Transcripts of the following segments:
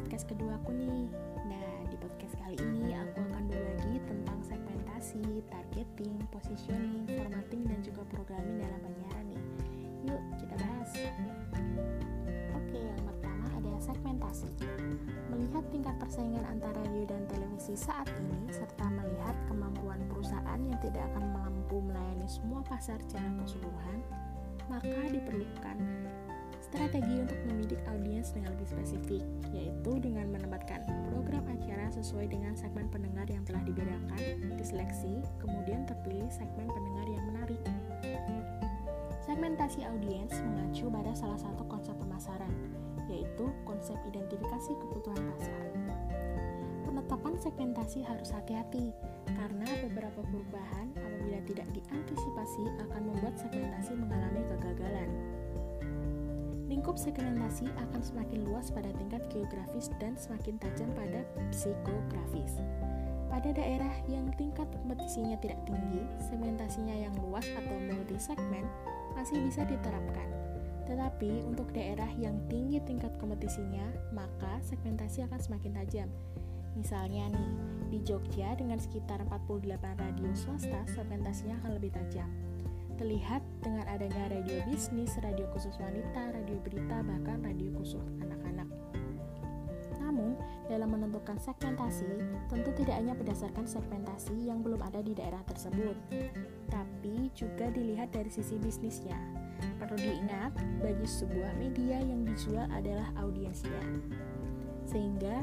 podcast kedua aku nih. Nah, di podcast kali ini aku akan berbagi tentang segmentasi, targeting, positioning, formatting, dan juga programming dalam penyiaran nih. Yuk, kita bahas. Oke, yang pertama ada segmentasi. Melihat tingkat persaingan antara radio dan televisi saat ini, serta melihat kemampuan perusahaan yang tidak akan mampu melayani semua pasar secara keseluruhan, maka diperlukan strategi untuk membidik audiens dengan lebih spesifik, yaitu dengan menempatkan program acara sesuai dengan segmen pendengar yang telah dibedakan, diseleksi, kemudian terpilih segmen pendengar yang menarik. Segmentasi audiens mengacu pada salah satu konsep pemasaran, yaitu konsep identifikasi kebutuhan pasar. Penetapan segmentasi harus hati-hati, karena beberapa perubahan apabila tidak diantisipasi akan membuat segmentasi mengalami kegagalan. Lingkup segmentasi akan semakin luas pada tingkat geografis dan semakin tajam pada psikografis. Pada daerah yang tingkat kompetisinya tidak tinggi, segmentasinya yang luas atau multi segmen masih bisa diterapkan. Tetapi untuk daerah yang tinggi tingkat kompetisinya, maka segmentasi akan semakin tajam. Misalnya nih, di Jogja dengan sekitar 48 radio swasta, segmentasinya akan lebih tajam terlihat dengan adanya radio bisnis, radio khusus wanita, radio berita, bahkan radio khusus anak-anak. Namun, dalam menentukan segmentasi, tentu tidak hanya berdasarkan segmentasi yang belum ada di daerah tersebut, tapi juga dilihat dari sisi bisnisnya. Perlu diingat, bagi sebuah media yang dijual adalah audiensnya. Sehingga,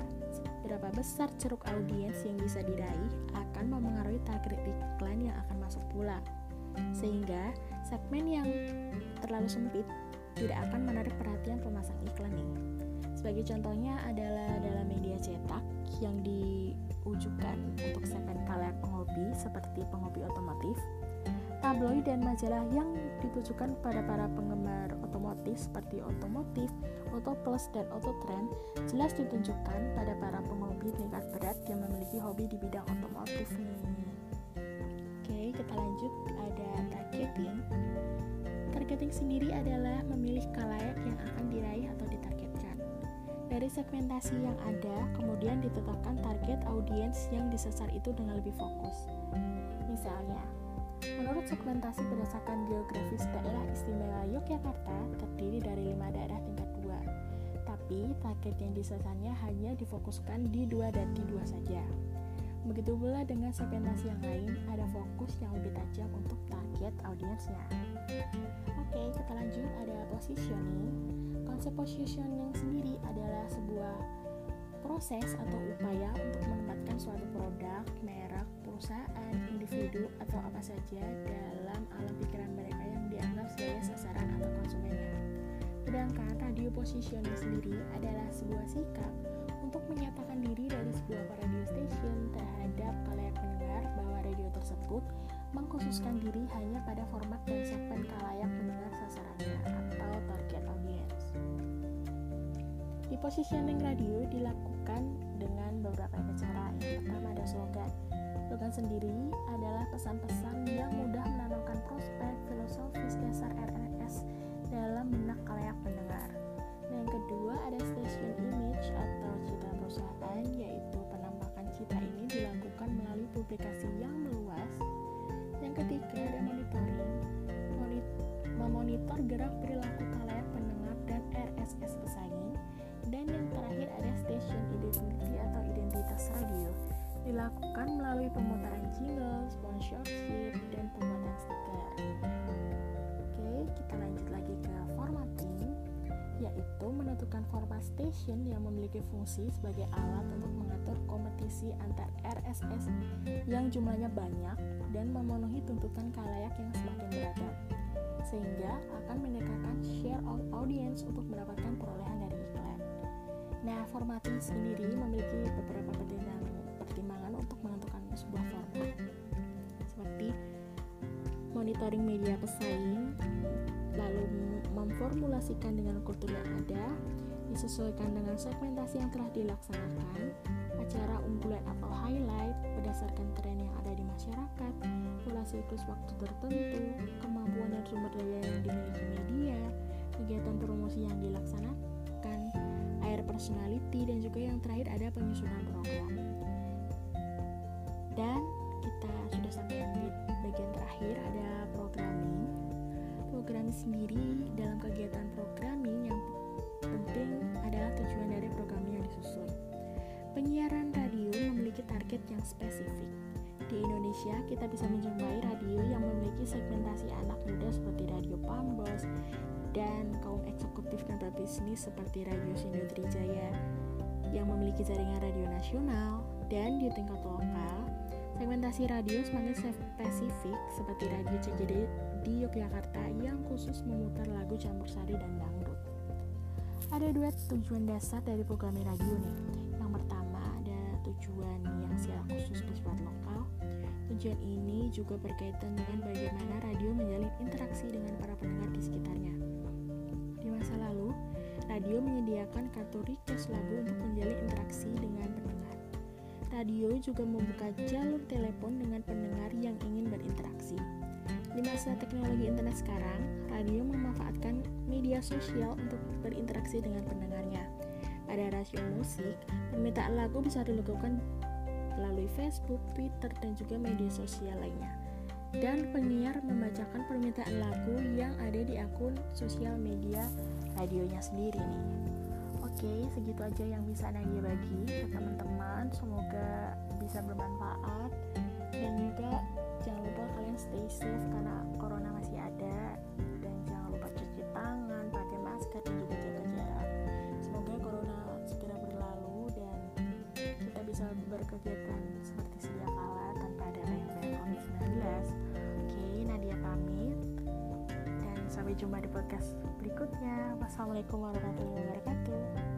berapa besar ceruk audiens yang bisa diraih akan memengaruhi target sehingga segmen yang terlalu sempit tidak akan menarik perhatian pemasang iklan nih. Sebagai contohnya adalah dalam media cetak yang diujukan untuk segmen kalian penghobi seperti penghobi otomotif, tabloid dan majalah yang ditujukan pada para penggemar otomotif seperti otomotif, Auto Plus dan Auto Trend jelas ditunjukkan pada para penghobi tingkat berat yang memiliki hobi di bidang otomotif nih kita lanjut ada targeting. Targeting sendiri adalah memilih kalayak yang akan diraih atau ditargetkan. Dari segmentasi yang ada, kemudian ditetapkan target audiens yang disasar itu dengan lebih fokus. Misalnya, menurut segmentasi berdasarkan geografis daerah istimewa Yogyakarta terdiri dari lima daerah tingkat dua, tapi target yang disasarnya hanya difokuskan di dua dan di dua saja. Begitu pula dengan segmentasi yang lain, ada fokus yang lebih tajam untuk target audiensnya. Oke, kita lanjut ada positioning. Konsep positioning sendiri adalah sebuah proses atau upaya untuk menempatkan suatu produk, merek, perusahaan, individu, atau apa saja dalam alam pikiran mereka yang dianggap sebagai sasaran atau konsumennya. Sedangkan radio positioning sendiri adalah sebuah sikap untuk menyatakan diri dari sebuah radio station terhadap kalayak pendengar bahwa radio tersebut mengkhususkan diri hanya pada format dan segmen kalayak pendengar sasarannya atau target audience. Di positioning radio dilakukan dengan beberapa cara. Yang pertama ada slogan. Slogan sendiri adalah pesan-pesan yang mudah menanamkan prospek filosofis dasar memonitor gerak perilaku kalayak pendengar dan RSS pesaing. Dan yang terakhir ada station identity atau identitas radio dilakukan melalui pemutaran jingle, sponsorship, dan pembuatan stiker. Oke, kita lanjut lagi ke formatting yaitu menentukan format station yang memiliki fungsi sebagai alat untuk mengatur kompetisi antar RSS yang jumlahnya banyak dan memenuhi tuntutan kalayak yang semakin beragam sehingga akan meningkatkan share of audience untuk mendapatkan perolehan dari iklan. Nah, formatting sendiri memiliki beberapa pertimbangan untuk menentukan sebuah format seperti monitoring media pesaing, lalu memformulasikan dengan kultur yang ada, disesuaikan dengan segmentasi yang telah dilaksanakan, acara unggulan atau highlight berdasarkan tren yang ada di masyarakat, pola siklus waktu tertentu, kemampuan dan sumber daya yang dimiliki media, kegiatan promosi yang dilaksanakan, air personality, dan juga yang terakhir ada penyusunan program. Dan kita sudah sampai di bagian terakhir ada programming. Programming sendiri dalam kegiatan programming yang penting adalah tujuan dari programming yang disusun. Penyiaran radio target yang spesifik. Di Indonesia, kita bisa menjumpai radio yang memiliki segmentasi anak muda seperti Radio Pambos dan kaum eksekutif dan berbisnis seperti Radio Sindutrijaya yang memiliki jaringan radio nasional dan di tingkat lokal Segmentasi radio semakin spesifik seperti radio CJD di Yogyakarta yang khusus memutar lagu campur sari dan dangdut. Ada dua tujuan dasar dari program radio nih. Tujuan yang secara khusus bersifat lokal. Tujuan ini juga berkaitan dengan bagaimana radio menjalin interaksi dengan para pendengar di sekitarnya. Di masa lalu, radio menyediakan kartu request lagu untuk menjalin interaksi dengan pendengar radio juga membuka jalur telepon dengan pendengar yang ingin berinteraksi. Di masa teknologi internet sekarang, radio memanfaatkan media sosial untuk berinteraksi dengan pendengarnya. Pada rasio musik, permintaan lagu bisa dilakukan melalui Facebook, Twitter, dan juga media sosial lainnya. Dan penyiar membacakan permintaan lagu yang ada di akun sosial media radionya sendiri nih. Oke, segitu aja yang bisa Nadia bagi ke teman-teman. Semoga bisa bermanfaat dan juga jumpa di podcast berikutnya. Wassalamualaikum warahmatullahi wabarakatuh.